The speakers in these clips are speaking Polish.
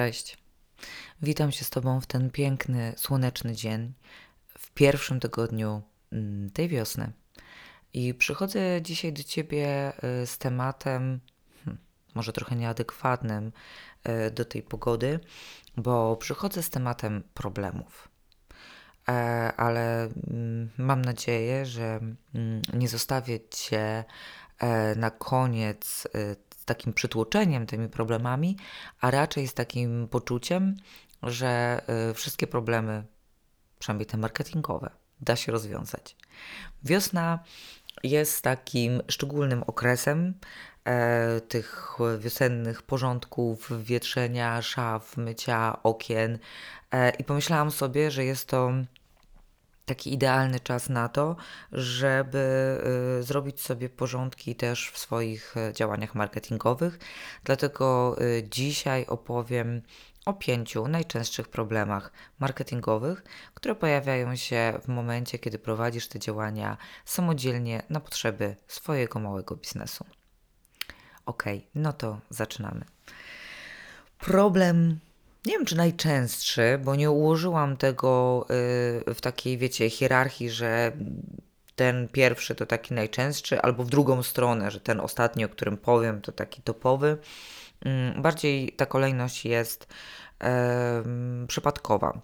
Cześć. Witam się z Tobą w ten piękny, słoneczny dzień, w pierwszym tygodniu mm, tej wiosny. I przychodzę dzisiaj do Ciebie y, z tematem, hmm, może trochę nieadekwatnym y, do tej pogody, bo przychodzę z tematem problemów. E, ale mm, mam nadzieję, że mm, nie zostawię Cię e, na koniec y, takim przytłoczeniem tymi problemami, a raczej z takim poczuciem, że y, wszystkie problemy, przynajmniej te marketingowe, da się rozwiązać. Wiosna jest takim szczególnym okresem e, tych wiosennych porządków, wietrzenia szaf, mycia okien e, i pomyślałam sobie, że jest to taki idealny czas na to, żeby y, zrobić sobie porządki też w swoich y, działaniach marketingowych. Dlatego y, dzisiaj opowiem o pięciu najczęstszych problemach marketingowych, które pojawiają się w momencie, kiedy prowadzisz te działania samodzielnie na potrzeby swojego małego biznesu. Ok, no to zaczynamy. Problem nie wiem czy najczęstszy, bo nie ułożyłam tego y, w takiej, wiecie, hierarchii, że ten pierwszy to taki najczęstszy, albo w drugą stronę, że ten ostatni, o którym powiem, to taki topowy. Mm, bardziej ta kolejność jest przypadkowa.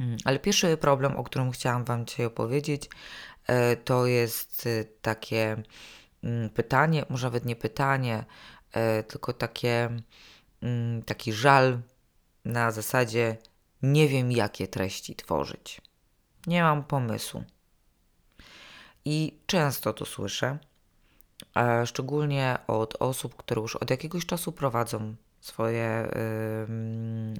Mm, ale pierwszy problem, o którym chciałam Wam dzisiaj opowiedzieć, e, to jest y, takie mm, pytanie, może nawet nie pytanie, e, tylko takie, taki żal na zasadzie nie wiem, jakie treści tworzyć. Nie mam pomysłu. I często to słyszę, szczególnie od osób, które już od jakiegoś czasu prowadzą swoje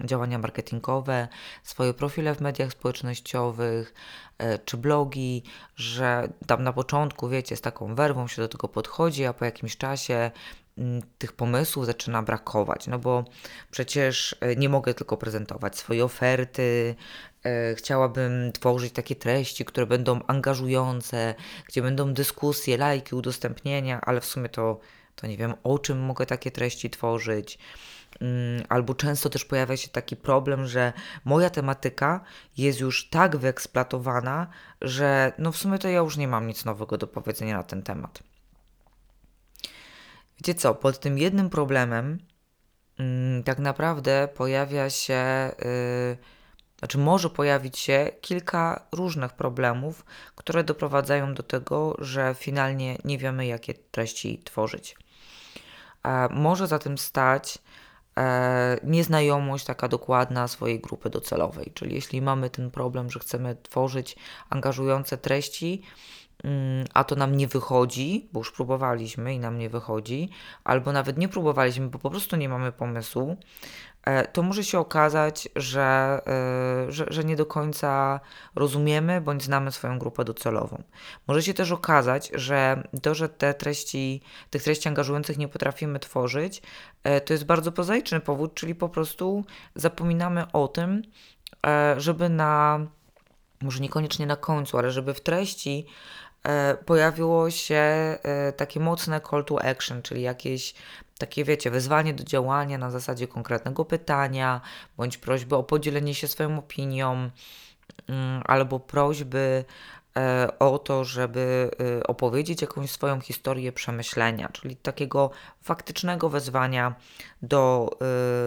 y, działania marketingowe, swoje profile w mediach społecznościowych y, czy blogi, że tam na początku, wiecie, z taką werwą się do tego podchodzi, a po jakimś czasie tych pomysłów zaczyna brakować, no bo przecież e, nie mogę tylko prezentować swojej oferty. E, chciałabym tworzyć takie treści, które będą angażujące, gdzie będą dyskusje, lajki, udostępnienia, ale w sumie to, to nie wiem, o czym mogę takie treści tworzyć. Mm, albo często też pojawia się taki problem, że moja tematyka jest już tak wyeksploatowana, że no w sumie to ja już nie mam nic nowego do powiedzenia na ten temat. Wiecie co, pod tym jednym problemem yy, tak naprawdę pojawia się, yy, znaczy może pojawić się kilka różnych problemów, które doprowadzają do tego, że finalnie nie wiemy, jakie treści tworzyć. E, może za tym stać e, nieznajomość taka dokładna swojej grupy docelowej, czyli jeśli mamy ten problem, że chcemy tworzyć angażujące treści, Mm, a to nam nie wychodzi, bo już próbowaliśmy i nam nie wychodzi, albo nawet nie próbowaliśmy, bo po prostu nie mamy pomysłu, e, to może się okazać, że, e, że, że, nie do końca rozumiemy bądź znamy swoją grupę docelową. Może się też okazać, że to, że te treści, tych treści angażujących nie potrafimy tworzyć, e, to jest bardzo prozaiczny powód, czyli po prostu zapominamy o tym, żeby na, może niekoniecznie na końcu, ale żeby w treści pojawiło się e, takie mocne call to action, czyli jakieś takie, wiecie, wezwanie do działania na zasadzie konkretnego pytania, bądź prośby o podzielenie się swoją opinią, mm, albo prośby E, o to, żeby e, opowiedzieć jakąś swoją historię przemyślenia, czyli takiego faktycznego wezwania do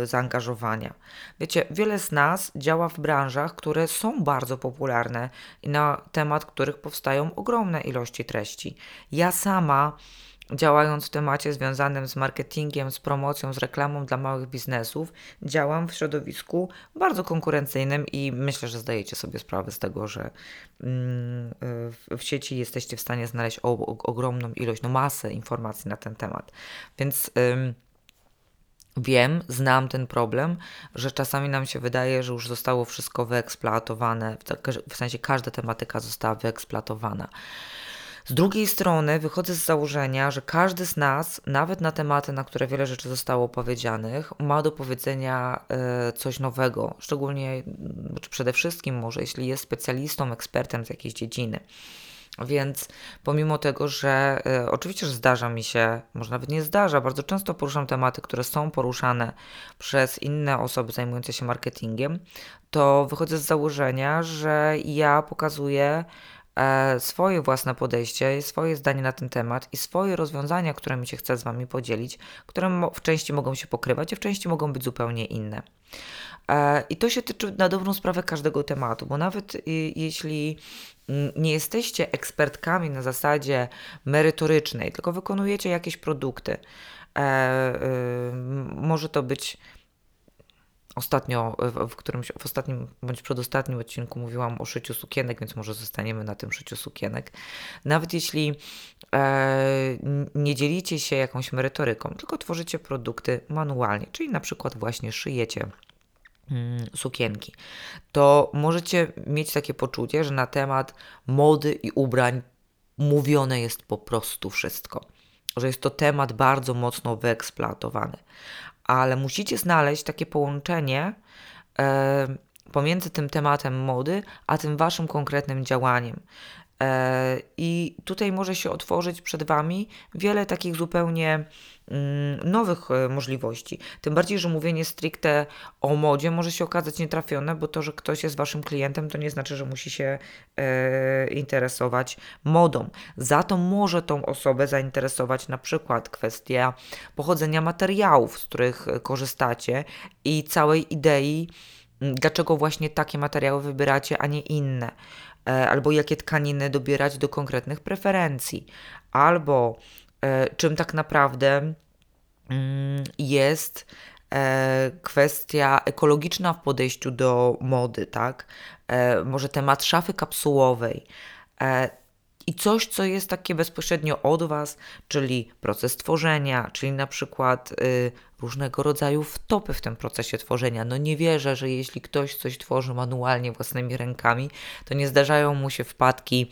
e, zaangażowania. Wiecie, wiele z nas działa w branżach, które są bardzo popularne i na temat których powstają ogromne ilości treści. Ja sama działając w temacie związanym z marketingiem, z promocją, z reklamą dla małych biznesów, działam w środowisku bardzo konkurencyjnym i myślę, że zdajecie sobie sprawę z tego, że mm, w sieci jesteście w stanie znaleźć ogromną ilość, no masę informacji na ten temat. Więc Wiem, znam ten problem, że czasami nam się wydaje, że już zostało wszystko wyeksploatowane, w sensie każda tematyka została wyeksploatowana. Z drugiej strony wychodzę z założenia, że każdy z nas, nawet na tematy, na które wiele rzeczy zostało powiedzianych, ma do powiedzenia y, coś nowego, szczególnie, czy przede wszystkim może, jeśli jest specjalistą, ekspertem z jakiejś dziedziny. Więc pomimo tego, że y, oczywiście, że zdarza mi się, może nawet nie zdarza, bardzo często poruszam tematy, które są poruszane przez inne osoby zajmujące się marketingiem, to wychodzę z założenia, że ja pokazuję e, swoje własne podejście, swoje zdanie na ten temat i swoje rozwiązania, którymi się chcę z Wami podzielić, które w części mogą się pokrywać, a w części mogą być zupełnie inne. E, I to się tyczy na dobrą sprawę każdego tematu, bo nawet jeśli nie jesteście ekspertkami na zasadzie merytorycznej, tylko wykonujecie jakieś produkty, e, może to być Ostatnio, w, którymś, w ostatnim bądź przedostatnim odcinku mówiłam o szyciu sukienek, więc może zostaniemy na tym szyciu sukienek. Nawet jeśli e, nie dzielicie się jakąś merytoryką, tylko tworzycie produkty manualnie, czyli na przykład właśnie szyjecie mm, sukienki, to możecie mieć takie poczucie, że na temat mody i ubrań mówione jest po prostu wszystko. Że jest to temat bardzo mocno wyeksploatowany ale musicie znaleźć takie połączenie e, pomiędzy tym tematem mody, a tym waszym konkretnym działaniem. E, I tutaj może się otworzyć przed Wami wiele takich zupełnie mm, nowych e, możliwości. Tym bardziej, że mówienie stricte o modzie może się okazać nietrafione, bo to, że ktoś jest Waszym klientem, to nie znaczy, że musi się e, interesować modą. Za to może tą osobę zainteresować na przykład kwestia pochodzenia materiałów, z których korzystacie i całej idei, dlaczego właśnie takie materiały wybieracie, a nie inne. E, albo jakie tkaniny dobierać do konkretnych preferencji, albo e, czym tak naprawdę mm, jest e, kwestia ekologiczna w podejściu do mody, tak? Może temat szafy kapsułowej. I coś, co jest takie bezpośrednio od Was, czyli proces tworzenia, czyli na przykład y, różnego rodzaju wtopy w tym procesie tworzenia. No nie wierzę, że jeśli ktoś coś tworzy manualnie własnymi rękami, to nie zdarzają mu się wpadki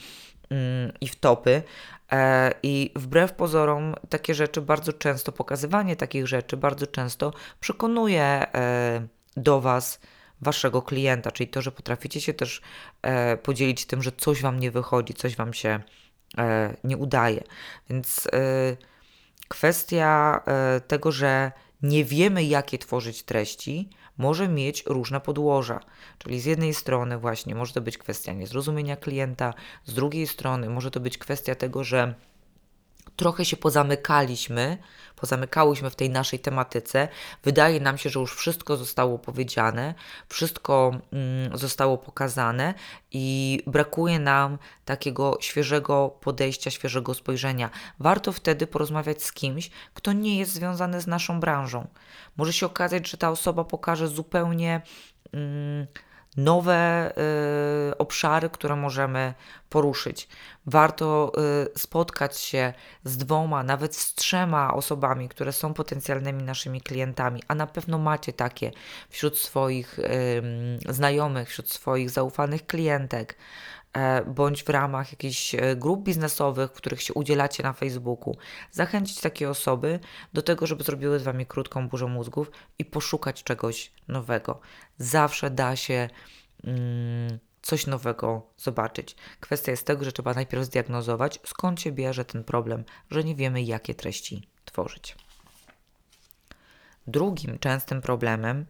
mm, i wtopy. E, I wbrew pozorom, takie rzeczy bardzo często, pokazywanie takich rzeczy bardzo często przekonuje e, do Was waszego klienta, czyli to, że potraficie się też e, podzielić tym, że coś wam nie wychodzi, coś wam się e, nie udaje. Więc e, kwestia e, tego, że nie wiemy, jakie tworzyć treści, może mieć różne podłoża. Czyli z jednej strony właśnie może to być kwestia niezrozumienia klienta, z drugiej strony może to być kwestia tego, że trochę się pozamykaliśmy, pozamykałyśmy w tej naszej tematyce. Wydaje nam się, że już wszystko zostało powiedziane, wszystko mm, zostało pokazane i brakuje nam takiego świeżego podejścia, świeżego spojrzenia. Warto wtedy porozmawiać z kimś, kto nie jest związany z naszą branżą. Może się okazać, że ta osoba pokaże zupełnie. Mm, nowe y, obszary, które możemy poruszyć. Warto y, spotkać się z dwoma, nawet z trzema osobami, które są potencjalnymi naszymi klientami, a na pewno macie takie wśród swoich y, znajomych, wśród swoich zaufanych klientek. E, bądź w ramach jakichś e, grup biznesowych, w których się udzielacie na Facebooku, zachęcić takie osoby do tego, żeby zrobiły z Wami krótką burzę mózgów i poszukać czegoś nowego. Zawsze da się mm, coś nowego zobaczyć. Kwestia jest tego, że trzeba najpierw zdiagnozować, skąd się bierze ten problem, że nie wiemy, jakie treści tworzyć. Drugim częstym problemem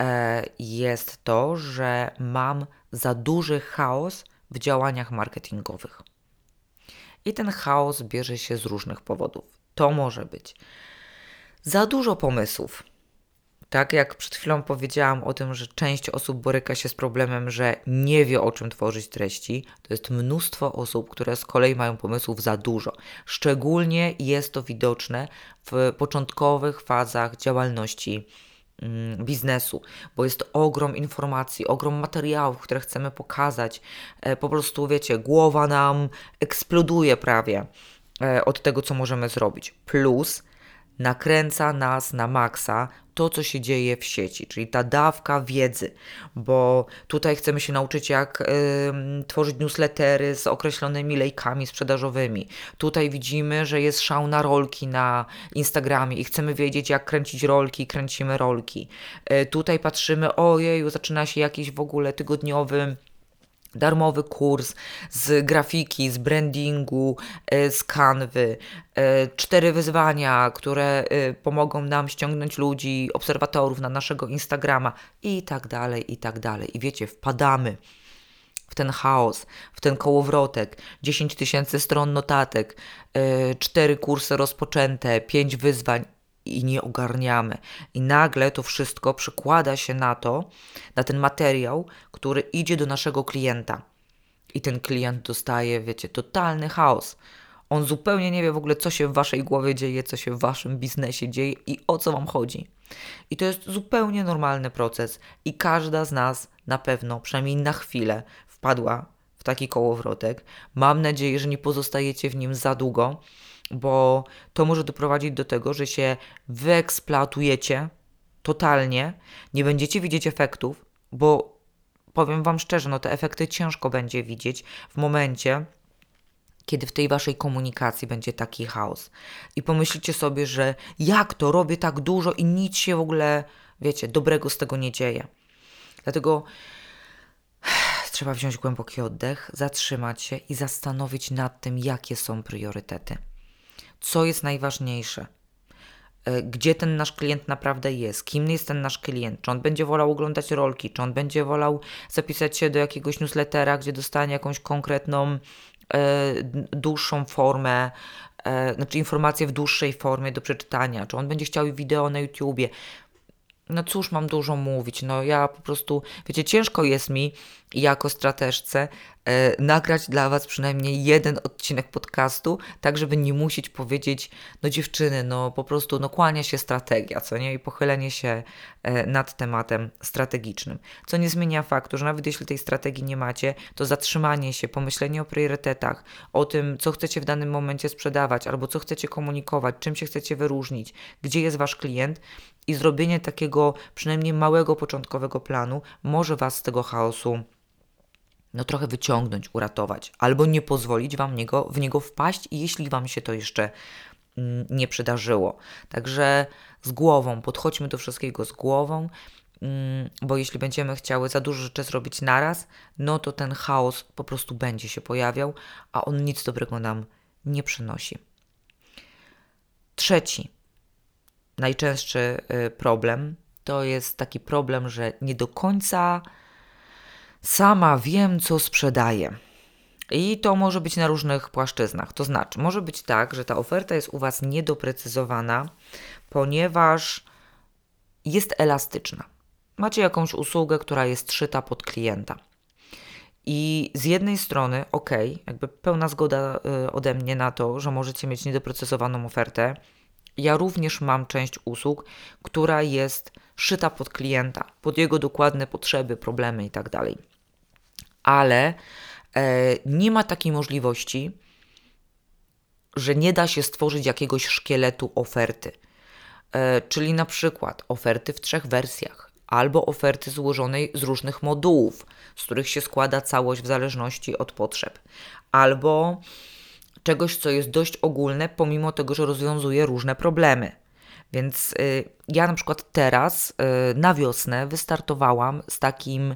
e, jest to, że mam za duży chaos w działaniach marketingowych. I ten chaos bierze się z różnych powodów. To może być za dużo pomysłów. Tak jak przed chwilą powiedziałam o tym, że część osób boryka się z problemem, że nie wie o czym tworzyć treści, to jest mnóstwo osób, które z kolei mają pomysłów za dużo. Szczególnie jest to widoczne w początkowych fazach działalności biznesu, bo jest ogrom informacji, ogrom materiałów, które chcemy pokazać. E, po prostu, wiecie, głowa nam eksploduje prawie e, od tego, co możemy zrobić. Plus nakręca nas na maksa to, co się dzieje w sieci, czyli ta dawka wiedzy, bo tutaj chcemy się nauczyć, jak y, tworzyć newslettery z określonymi lejkami sprzedażowymi. Tutaj widzimy, że jest szał na rolki na Instagramie i chcemy wiedzieć, jak kręcić rolki, kręcimy rolki. Y, tutaj patrzymy, ojeju, zaczyna się jakiś w ogóle tygodniowy darmowy kurs z grafiki, z brandingu, e, z kanwy, e, cztery wyzwania, które e, pomogą nam ściągnąć ludzi, obserwatorów na naszego Instagrama i tak dalej, i tak dalej. I wiecie, wpadamy w ten chaos, w ten kołowrotek, 10 tysięcy stron notatek, cztery kursy rozpoczęte, pięć wyzwań i nie ogarniamy. I nagle to wszystko przekłada się na to, na ten materiał, który idzie do naszego klienta. I ten klient dostaje, wiecie, totalny chaos. On zupełnie nie wie w ogóle, co się w waszej głowie dzieje, co się w waszym biznesie dzieje i o co wam chodzi. I to jest zupełnie normalny proces, i każda z nas na pewno, przynajmniej na chwilę, wpadła w taki kołowrotek. Mam nadzieję, że nie pozostajecie w nim za długo, bo to może doprowadzić do tego, że się wyeksploatujecie totalnie, nie będziecie widzieć efektów, bo powiem Wam szczerze, no te efekty ciężko będzie widzieć w momencie, kiedy w tej waszej komunikacji będzie taki chaos. I pomyślicie sobie, że jak to robię tak dużo i nic się w ogóle, wiecie, dobrego z tego nie dzieje. Dlatego trzeba wziąć głęboki oddech, zatrzymać się i zastanowić nad tym, jakie są priorytety co jest najważniejsze, e, gdzie ten nasz klient naprawdę jest, kim jest ten nasz klient, czy on będzie wolał oglądać rolki, czy on będzie wolał zapisać się do jakiegoś newslettera, gdzie dostanie jakąś konkretną, e, dłuższą formę, e, znaczy informację w dłuższej formie do przeczytania, czy on będzie chciał wideo na YouTubie no cóż mam dużo mówić, no ja po prostu, wiecie, ciężko jest mi jako strateżce e, nagrać dla Was przynajmniej jeden odcinek podcastu, tak żeby nie musieć powiedzieć, no dziewczyny, no po prostu, no kłania się strategia, co nie, i pochylenie się e, nad tematem strategicznym, co nie zmienia faktu, że nawet jeśli tej strategii nie macie, to zatrzymanie się, pomyślenie o priorytetach, o tym, co chcecie w danym momencie sprzedawać, albo co chcecie komunikować, czym się chcecie wyróżnić, gdzie jest Wasz klient, i zrobienie takiego przynajmniej małego początkowego planu może Was z tego chaosu no trochę wyciągnąć, uratować, albo nie pozwolić Wam niego, w niego wpaść, jeśli Wam się to jeszcze mm, nie przydarzyło. Także z głową, podchodźmy do wszystkiego z głową, mm, bo jeśli będziemy chciały za dużo rzeczy zrobić naraz, no to ten chaos po prostu będzie się pojawiał, a on nic dobrego nam nie przynosi. Trzeci, najczęstszy y, problem to jest taki problem, że nie do końca sama wiem, co sprzedaję. I to może być na różnych płaszczyznach. To znaczy, może być tak, że ta oferta jest u Was niedoprecyzowana, ponieważ jest elastyczna. Macie jakąś usługę, która jest szyta pod klienta. I z jednej strony, ok, jakby pełna zgoda y, ode mnie na to, że możecie mieć niedoprecyzowaną ofertę, ja również mam część usług, która jest szyta pod klienta, pod jego dokładne potrzeby, problemy itd. Tak Ale e, nie ma takiej możliwości, że nie da się stworzyć jakiegoś szkieletu oferty. E, czyli na przykład oferty w trzech wersjach, albo oferty złożonej z różnych modułów, z których się składa całość w zależności od potrzeb, albo czegoś, co jest dość ogólne, pomimo tego, że rozwiązuje różne problemy. Więc y, ja na przykład teraz y, na wiosnę wystartowałam z takim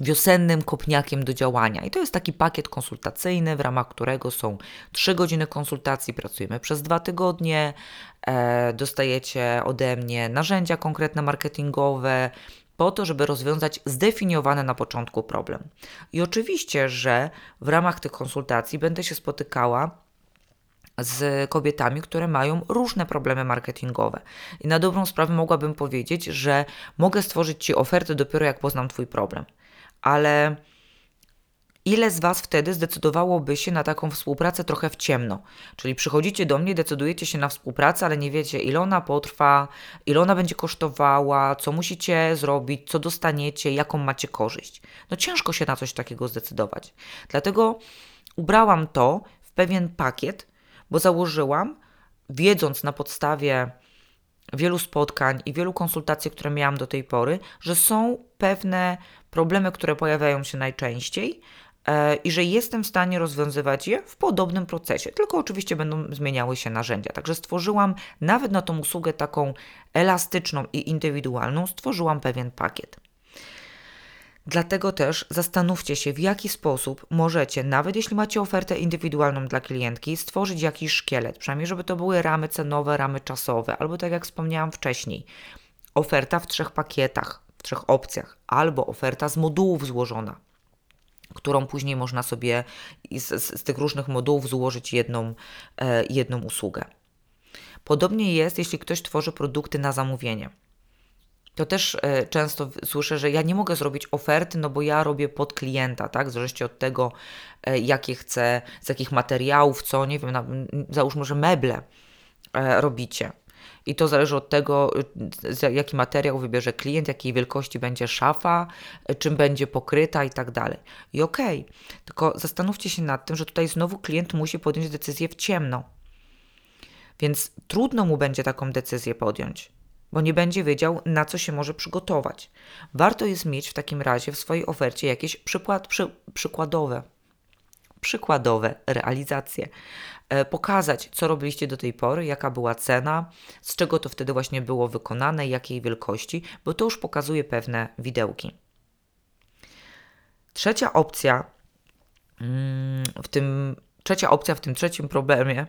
wiosennym kopniakiem do działania. I to jest taki pakiet konsultacyjny, w ramach którego są 3 godziny konsultacji, pracujemy przez dwa tygodnie, e, dostajecie ode mnie narzędzia konkretne marketingowe, po to, żeby rozwiązać zdefiniowany na początku problem. I oczywiście, że w ramach tych konsultacji będę się spotykała z kobietami, które mają różne problemy marketingowe. I na dobrą sprawę mogłabym powiedzieć, że mogę stworzyć Ci ofertę dopiero jak poznam Twój problem. Ale Ile z Was wtedy zdecydowałoby się na taką współpracę trochę w ciemno? Czyli przychodzicie do mnie, decydujecie się na współpracę, ale nie wiecie, ile ona potrwa, ile ona będzie kosztowała, co musicie zrobić, co dostaniecie, jaką macie korzyść. No ciężko się na coś takiego zdecydować. Dlatego ubrałam to w pewien pakiet, bo założyłam, wiedząc na podstawie wielu spotkań i wielu konsultacji, które miałam do tej pory, że są pewne problemy, które pojawiają się najczęściej, i że jestem w stanie rozwiązywać je w podobnym procesie, tylko oczywiście będą zmieniały się narzędzia. Także stworzyłam nawet na tą usługę taką elastyczną i indywidualną, stworzyłam pewien pakiet. Dlatego też zastanówcie się, w jaki sposób możecie, nawet jeśli macie ofertę indywidualną dla klientki, stworzyć jakiś szkielet, przynajmniej żeby to były ramy cenowe, ramy czasowe, albo tak jak wspomniałam wcześniej, oferta w trzech pakietach, w trzech opcjach, albo oferta z modułów złożona, którą później można sobie z, z, tych różnych modułów złożyć jedną, e, jedną usługę. Podobnie jest, jeśli ktoś tworzy produkty na zamówienie. To też e, często słyszę, że ja nie mogę zrobić oferty, no bo ja robię pod klienta, tak? W od tego, e, jakie chcę, z jakich materiałów, co, nie wiem, na, załóżmy, że meble e, robicie. I to zależy od tego, jaki materiał wybierze klient, jakiej wielkości będzie szafa, czym będzie pokryta i tak dalej. I okej, okay, tylko zastanówcie się nad tym, że tutaj znowu klient musi podjąć decyzję w ciemno. Więc trudno mu będzie taką decyzję podjąć bo nie będzie wiedział, na co się może przygotować. Warto jest mieć w takim razie w swojej ofercie jakieś przykład, przy, przykładowe, przykładowe realizacje. E, pokazać, co robiliście do tej pory, jaka była cena, z czego to wtedy właśnie było wykonane, jakiej wielkości, bo to już pokazuje pewne widełki. Trzecia opcja mm, w tym, trzecia opcja w tym trzecim problemie,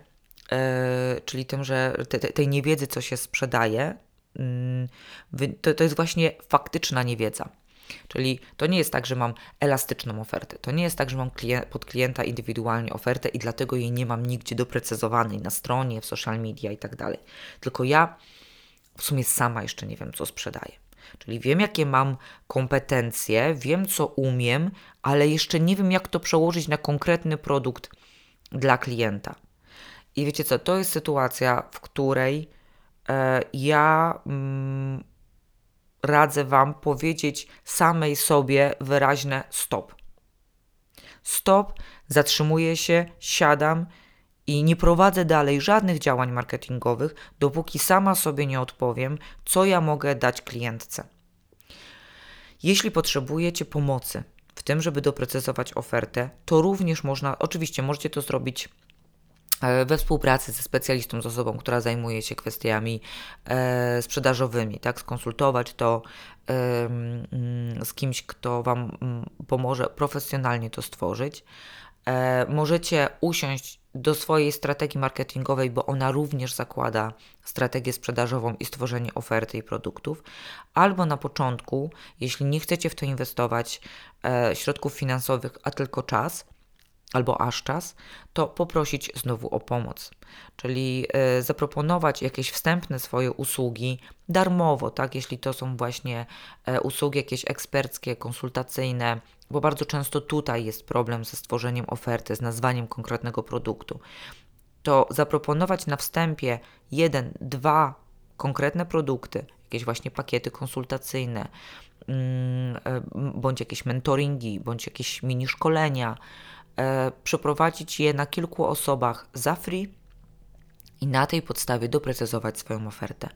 e, czyli tym, że te, tej niewiedzy, co się sprzedaje, Mm, to, to jest właśnie faktyczna niewiedza. Czyli to nie jest tak, że mam elastyczną ofertę. To nie jest tak, że mam klient, pod klienta indywidualnie ofertę i dlatego jej nie mam nigdzie doprecyzowanej na stronie, w social media i tak dalej. Tylko ja w sumie sama jeszcze nie wiem, co sprzedaję. Czyli wiem, jakie mam kompetencje, wiem, co umiem, ale jeszcze nie wiem, jak to przełożyć na konkretny produkt dla klienta. I wiecie co, to jest sytuacja, w której E, ja mm, radzę Wam powiedzieć samej sobie wyraźne stop. Stop, zatrzymuję się, siadam i nie prowadzę dalej żadnych działań marketingowych, dopóki sama sobie nie odpowiem, co ja mogę dać klientce. Jeśli potrzebujecie pomocy w tym, żeby doprecyzować ofertę, to również można, oczywiście możecie to zrobić we współpracy ze specjalistą, z osobą, która zajmuje się kwestiami e, sprzedażowymi, tak, skonsultować to e, z kimś, kto Wam mm, pomoże profesjonalnie to stworzyć. E, możecie usiąść do swojej strategii marketingowej, bo ona również zakłada strategię sprzedażową i stworzenie oferty i produktów, albo na początku, jeśli nie chcecie w to inwestować e, środków finansowych, a tylko czas, albo aż czas, to poprosić znowu o pomoc. Czyli y, zaproponować jakieś wstępne swoje usługi darmowo, tak, jeśli to są właśnie y, usługi jakieś eksperckie, konsultacyjne, bo bardzo często tutaj jest problem ze stworzeniem oferty, z nazwaniem konkretnego produktu. To zaproponować na wstępie jeden, dwa konkretne produkty, jakieś właśnie pakiety konsultacyjne, mm, e, bądź jakieś mentoringi, bądź jakieś mini szkolenia, e, przeprowadzić je na kilku osobach za free i na tej podstawie doprecyzować swoją ofertę.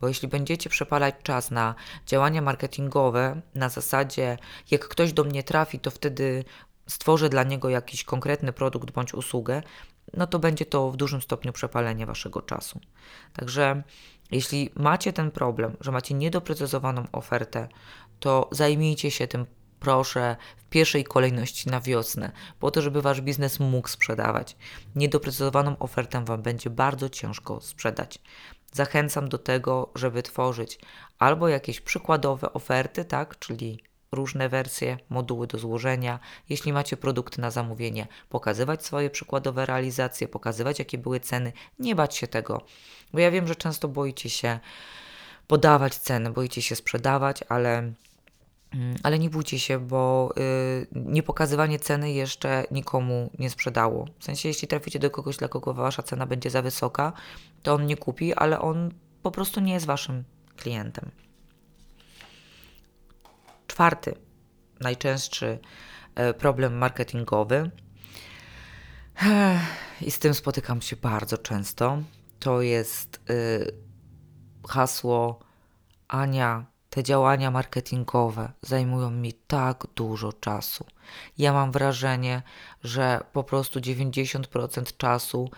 Bo jeśli będziecie przepalać czas na działania marketingowe na zasadzie, jak ktoś do mnie trafi, to wtedy stworzę dla niego jakiś konkretny produkt bądź usługę, no to będzie to w dużym stopniu przepalenie waszego czasu. Także jeśli macie ten problem, że macie niedoprecyzowaną ofertę, to zajmijcie się tym proszę w pierwszej kolejności na wiosnę, po to, żeby wasz biznes mógł sprzedawać. Niedoprecyzowaną ofertę wam będzie bardzo ciężko sprzedać. Zachęcam do tego, żeby tworzyć albo jakieś przykładowe oferty, tak, czyli różne wersje, moduły do złożenia. Jeśli macie produkty na zamówienie, pokazywać swoje przykładowe realizacje, pokazywać jakie były ceny, nie bać się tego, bo ja wiem, że często boicie się podawać ceny, boicie się sprzedawać, ale ale nie bójcie się, bo y, niepokazywanie ceny jeszcze nikomu nie sprzedało. W sensie, jeśli traficie do kogoś, dla kogo wasza cena będzie za wysoka, to on nie kupi, ale on po prostu nie jest waszym klientem. Czwarty, najczęstszy e, problem marketingowy, i z tym spotykam się bardzo często, to jest y, hasło Ania te działania marketingowe zajmują mi tak dużo czasu. Ja mam wrażenie, że po prostu 90% czasu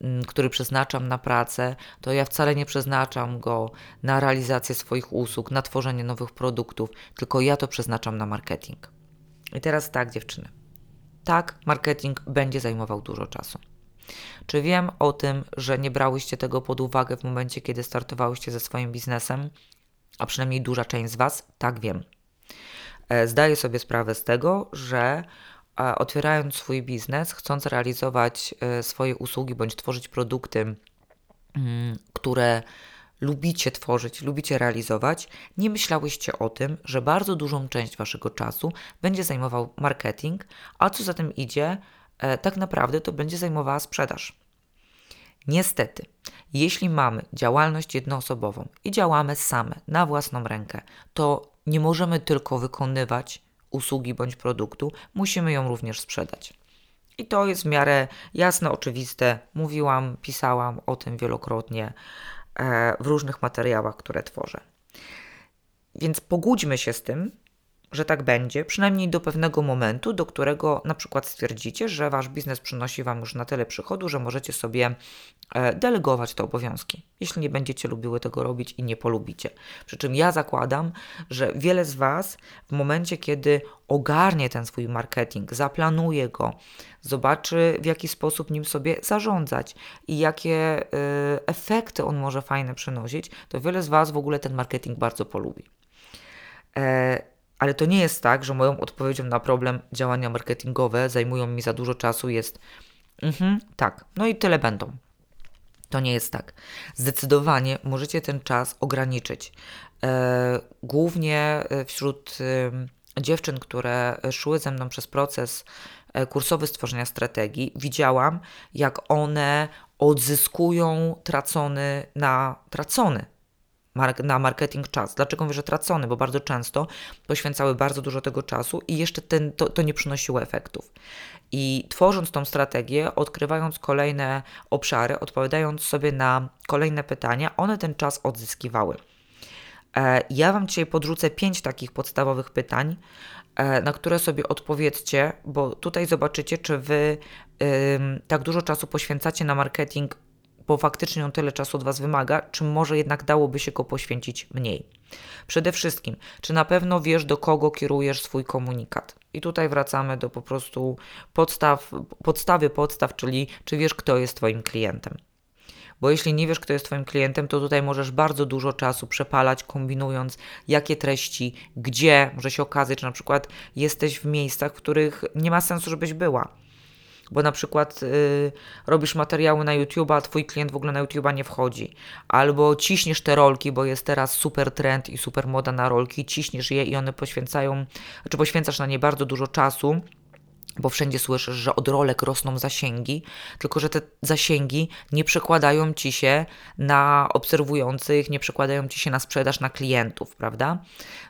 mm, który przeznaczam na pracę, to ja wcale nie przeznaczam go na realizację swoich usług, na tworzenie nowych produktów, tylko ja to przeznaczam na marketing. I teraz tak, dziewczyny. Tak, marketing będzie zajmował dużo czasu. Czy wiem o tym, że nie brałyście tego pod uwagę w momencie, kiedy startowałyście ze swoim biznesem? A przynajmniej duża część z Was? Tak, wiem. E, zdaję sobie sprawę z tego, że e, otwierając swój biznes, chcąc realizować e, swoje usługi bądź tworzyć produkty, mm, które lubicie tworzyć, lubicie realizować, nie myślałyście o tym, że bardzo dużą część waszego czasu będzie zajmował marketing, a co za tym idzie, tak naprawdę to będzie zajmowała sprzedaż. Niestety, jeśli mamy działalność jednoosobową i działamy same, na własną rękę, to nie możemy tylko wykonywać usługi bądź produktu, musimy ją również sprzedać. I to jest w miarę jasne, oczywiste. Mówiłam, pisałam o tym wielokrotnie e, w różnych materiałach, które tworzę. Więc pogódźmy się z tym, że tak będzie, przynajmniej do pewnego momentu, do którego na przykład stwierdzicie, że wasz biznes przynosi wam już na tyle przychodu, że możecie sobie e, delegować te obowiązki, jeśli nie będziecie lubiły tego robić i nie polubicie. Przy czym ja zakładam, że wiele z was w momencie, kiedy ogarnie ten swój marketing, zaplanuje go, zobaczy w jaki sposób nim sobie zarządzać i jakie y, efekty on może fajne przynosić, to wiele z was w ogóle ten marketing bardzo polubi. E, ale to nie jest tak, że moją odpowiedzią na problem działania marketingowe zajmują mi za dużo czasu jest mhm, tak, no i tyle będą. To nie jest tak. Zdecydowanie możecie ten czas ograniczyć. E, głównie e, wśród e, dziewczyn, które szły ze mną przez proces kursowy stworzenia strategii, widziałam, jak one odzyskują tracony na tracony na marketing czas. Dlaczego mówię, że tracony? Bo bardzo często poświęcały bardzo dużo tego czasu i jeszcze ten, to, to nie przynosiło efektów. I tworząc tą strategię, odkrywając kolejne obszary, odpowiadając sobie na kolejne pytania, one ten czas odzyskiwały. E, ja Wam dzisiaj podrzucę pięć takich podstawowych pytań, e, na które sobie odpowiedzcie, bo tutaj zobaczycie, czy Wy tak dużo czasu poświęcacie na marketing bo faktycznie on tyle czasu od Was wymaga, czy może jednak dałoby się go poświęcić mniej? Przede wszystkim, czy na pewno wiesz, do kogo kierujesz swój komunikat? I tutaj wracamy do po prostu podstaw, podstawy podstaw, czyli czy wiesz, kto jest Twoim klientem. Bo jeśli nie wiesz, kto jest Twoim klientem, to tutaj możesz bardzo dużo czasu przepalać, kombinując, jakie treści, gdzie. Może się okazać, że na przykład jesteś w miejscach, w których nie ma sensu, żebyś była bo na przykład y, robisz materiały na YouTube, a twój klient w ogóle na YouTube nie wchodzi. Albo ciśniesz te rolki, bo jest teraz super trend i super moda na rolki, ciśniesz je i one poświęcają, czy poświęcasz na nie bardzo dużo czasu bo wszędzie słyszysz, że od rolek rosną zasięgi, tylko że te zasięgi nie przekładają ci się na obserwujących, nie przekładają ci się na sprzedaż na klientów, prawda?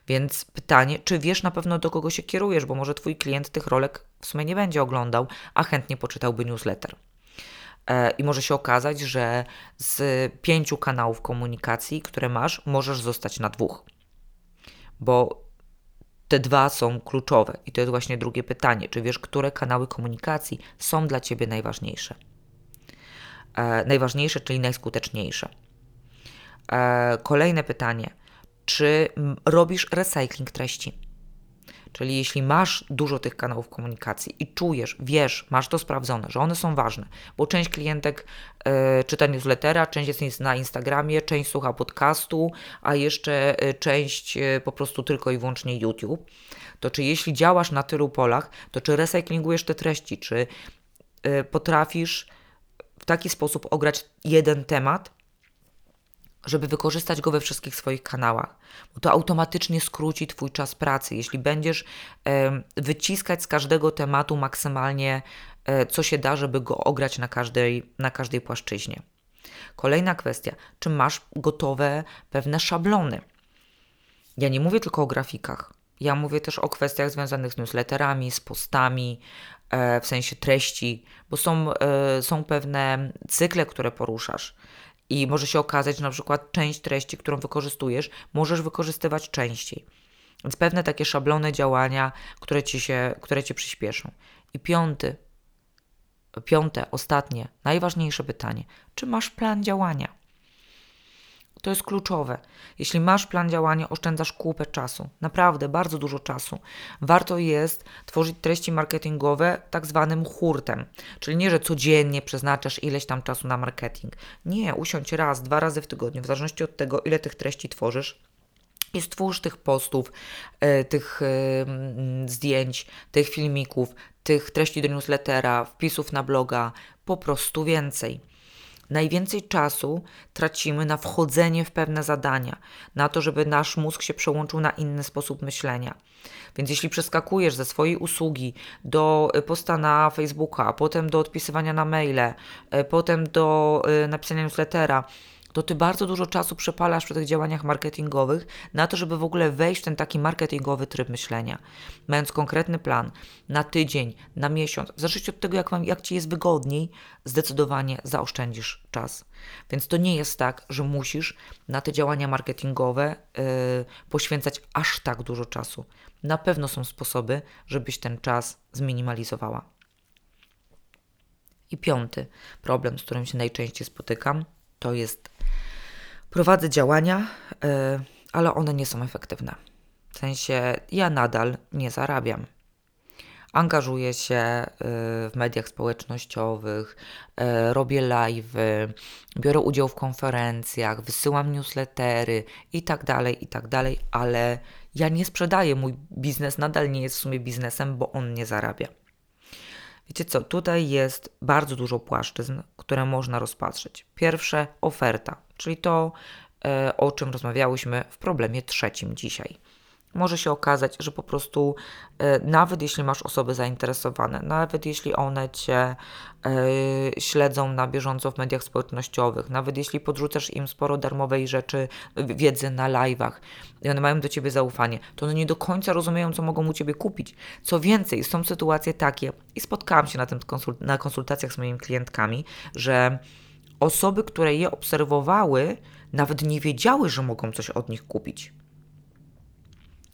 Więc pytanie, czy wiesz na pewno do kogo się kierujesz, bo może twój klient tych rolek w sumie nie będzie oglądał, a chętnie poczytałby newsletter. E, I może się okazać, że z pięciu kanałów komunikacji, które masz, możesz zostać na dwóch. Bo te dwa są kluczowe. I to jest właśnie drugie pytanie. Czy wiesz, które kanały komunikacji są dla Ciebie najważniejsze? E, najważniejsze, czyli najskuteczniejsze. E, kolejne pytanie. Czy robisz recycling treści? Czyli jeśli masz dużo tych kanałów komunikacji i czujesz, wiesz, masz to sprawdzone, że one są ważne, bo część klientek y, czyta newslettera, część jest na Instagramie, część słucha podcastu, a jeszcze y, część y, po prostu tylko i wyłącznie YouTube, to czy jeśli działasz na tylu polach, to czy recyklingujesz te treści, czy potrafisz w taki sposób ograć jeden temat, żeby wykorzystać go we wszystkich swoich kanałach, bo to automatycznie skróci Twój czas pracy. Jeśli będziesz wyciskać z każdego tematu maksymalnie e, co się da, żeby go ograć na każdej, na każdej płaszczyźnie. Kolejna kwestia, czy masz gotowe pewne szablony? Ja nie mówię tylko o grafikach. Ja mówię też o kwestiach związanych z newsletterami, z postami, e, w sensie treści, bo są, e, są pewne cykle, które poruszasz i może się okazać, że na przykład część treści, którą wykorzystujesz, możesz wykorzystywać częściej. Więc pewne takie szablony działania, które ci, się, które ci przyspieszą. I piąty, piąte, ostatnie, najważniejsze pytanie: czy masz plan działania? To jest kluczowe. Jeśli masz plan działania, oszczędzasz kupę czasu. Naprawdę, bardzo dużo czasu. Warto jest tworzyć treści marketingowe tak zwanym hurtem. Czyli nie, że codziennie przeznaczasz ileś tam czasu na marketing. Nie, usiądź raz, dwa razy w tygodniu, w zależności od tego, ile tych treści tworzysz. I stwórz tych postów, e, tych e, zdjęć, tych filmików, tych treści do newslettera, wpisów na bloga, po prostu więcej najwięcej czasu tracimy na wchodzenie w pewne zadania, na to, żeby nasz mózg się przełączył na inny sposób myślenia. Więc jeśli przeskakujesz ze swojej usługi do y, posta na Facebooka, potem do odpisywania na maile, y, potem do y, napisania newslettera, to ty bardzo dużo czasu przepalasz przy tych działaniach marketingowych na to, żeby w ogóle wejść w ten taki marketingowy tryb myślenia. Mając konkretny plan na tydzień, na miesiąc, w zależności od tego, jak, wam, jak ci jest wygodniej, zdecydowanie zaoszczędzisz czas. Więc to nie jest tak, że musisz na te działania marketingowe yy, poświęcać aż tak dużo czasu. Na pewno są sposoby, żebyś ten czas zminimalizowała. I piąty problem, z którym się najczęściej spotykam, to jest prowadzę działania, e, ale one nie są efektywne. W sensie ja nadal nie zarabiam. Angażuję się e, w mediach społecznościowych, e, robię live, biorę udział w konferencjach, wysyłam newslettery i tak dalej, i tak ale ja nie sprzedaję. Mój biznes nadal nie jest w sumie biznesem, bo on nie zarabia. Wiecie co, tutaj jest bardzo dużo płaszczyzn, które można rozpatrzeć. Pierwsze, oferta, czyli to, e, o czym rozmawiałyśmy w problemie trzecim dzisiaj może się okazać, że po prostu e, nawet jeśli masz osoby zainteresowane, nawet jeśli one cię e, śledzą na bieżąco w mediach społecznościowych, nawet jeśli podrzucasz im sporo darmowej rzeczy, wiedzy na live'ach i one mają do ciebie zaufanie, to one nie do końca rozumieją, co mogą u ciebie kupić. Co więcej, są sytuacje takie, i spotkałam się na tym konsult na konsultacjach z moimi klientkami, że osoby, które je obserwowały, nawet nie wiedziały, że mogą coś od nich kupić.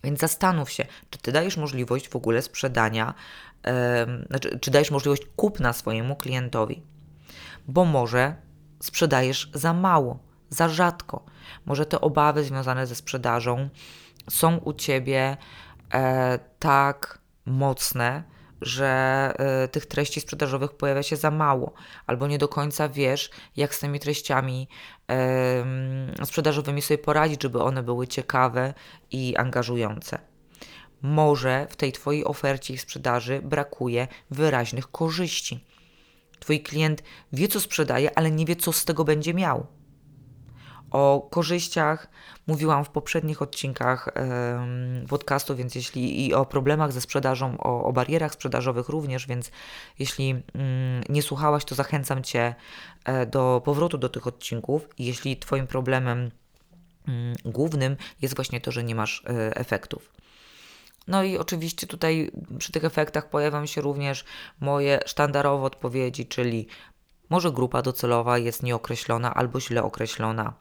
Więc zastanów się, czy ty dajesz możliwość w ogóle sprzedania, yy, czy dajesz możliwość kupna swojemu klientowi, bo może sprzedajesz za mało, za rzadko. Może te obawy związane ze sprzedażą są u ciebie e, tak mocne, że y, tych treści sprzedażowych pojawia się za mało, albo nie do końca wiesz, jak z tymi treściami y, sprzedażowymi sobie poradzić, żeby one były ciekawe i angażujące. Może w tej Twojej ofercie i sprzedaży brakuje wyraźnych korzyści. Twój klient wie, co sprzedaje, ale nie wie, co z tego będzie miał. O korzyściach mówiłam w poprzednich odcinkach podcastu, więc jeśli i o problemach ze sprzedażą, o, o barierach sprzedażowych również, więc jeśli mm, nie słuchałaś, to zachęcam Cię e, do powrotu do tych odcinków. Jeśli Twoim problemem mm, głównym jest właśnie to, że nie masz e, efektów. No i oczywiście tutaj przy tych efektach pojawią się również moje sztandarowe odpowiedzi, czyli może grupa docelowa jest nieokreślona albo źle określona.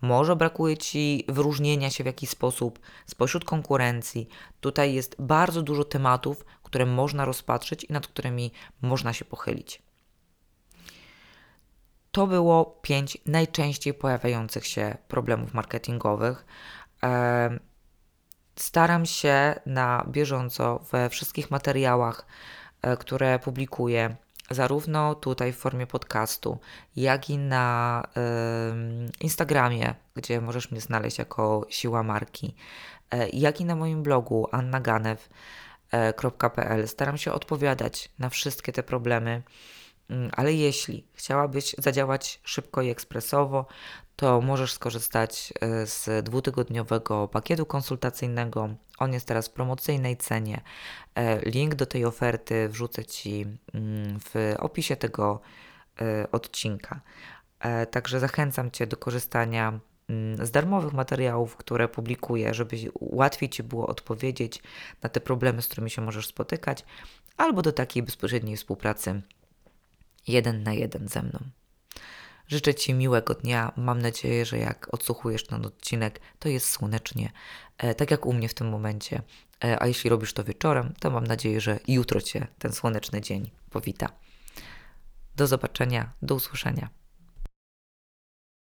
Może brakuje Ci wyróżnienia się w jakiś sposób spośród konkurencji. Tutaj jest bardzo dużo tematów, które można rozpatrzyć i nad którymi można się pochylić. To było pięć najczęściej pojawiających się problemów marketingowych. Staram się na bieżąco we wszystkich materiałach, e, które publikuję, zarówno tutaj w formie podcastu, jak i na y, Instagramie, gdzie możesz mnie znaleźć jako Siła Marki, y, jak i na moim blogu annaganew.pl. Staram się odpowiadać na wszystkie te problemy, ale jeśli chciałabyś zadziałać szybko i ekspresowo, to możesz skorzystać e, z dwutygodniowego pakietu konsultacyjnego. On jest teraz w promocyjnej cenie. E, link do tej oferty wrzucę Ci mm, w opisie tego e, odcinka. Także zachęcam Cię do korzystania mm, z darmowych materiałów, które publikuję, żeby łatwiej Ci było odpowiedzieć na te problemy, z którymi się możesz spotykać, albo do takiej bezpośredniej współpracy jeden na jeden ze mną. Życzę Ci miłego dnia. Mam nadzieję, że jak odsłuchujesz ten odcinek, to jest słonecznie, e, tak jak u mnie w tym momencie. E, a jeśli robisz to wieczorem, to mam nadzieję, że jutro Cię ten słoneczny dzień powita. Do zobaczenia, do usłyszenia.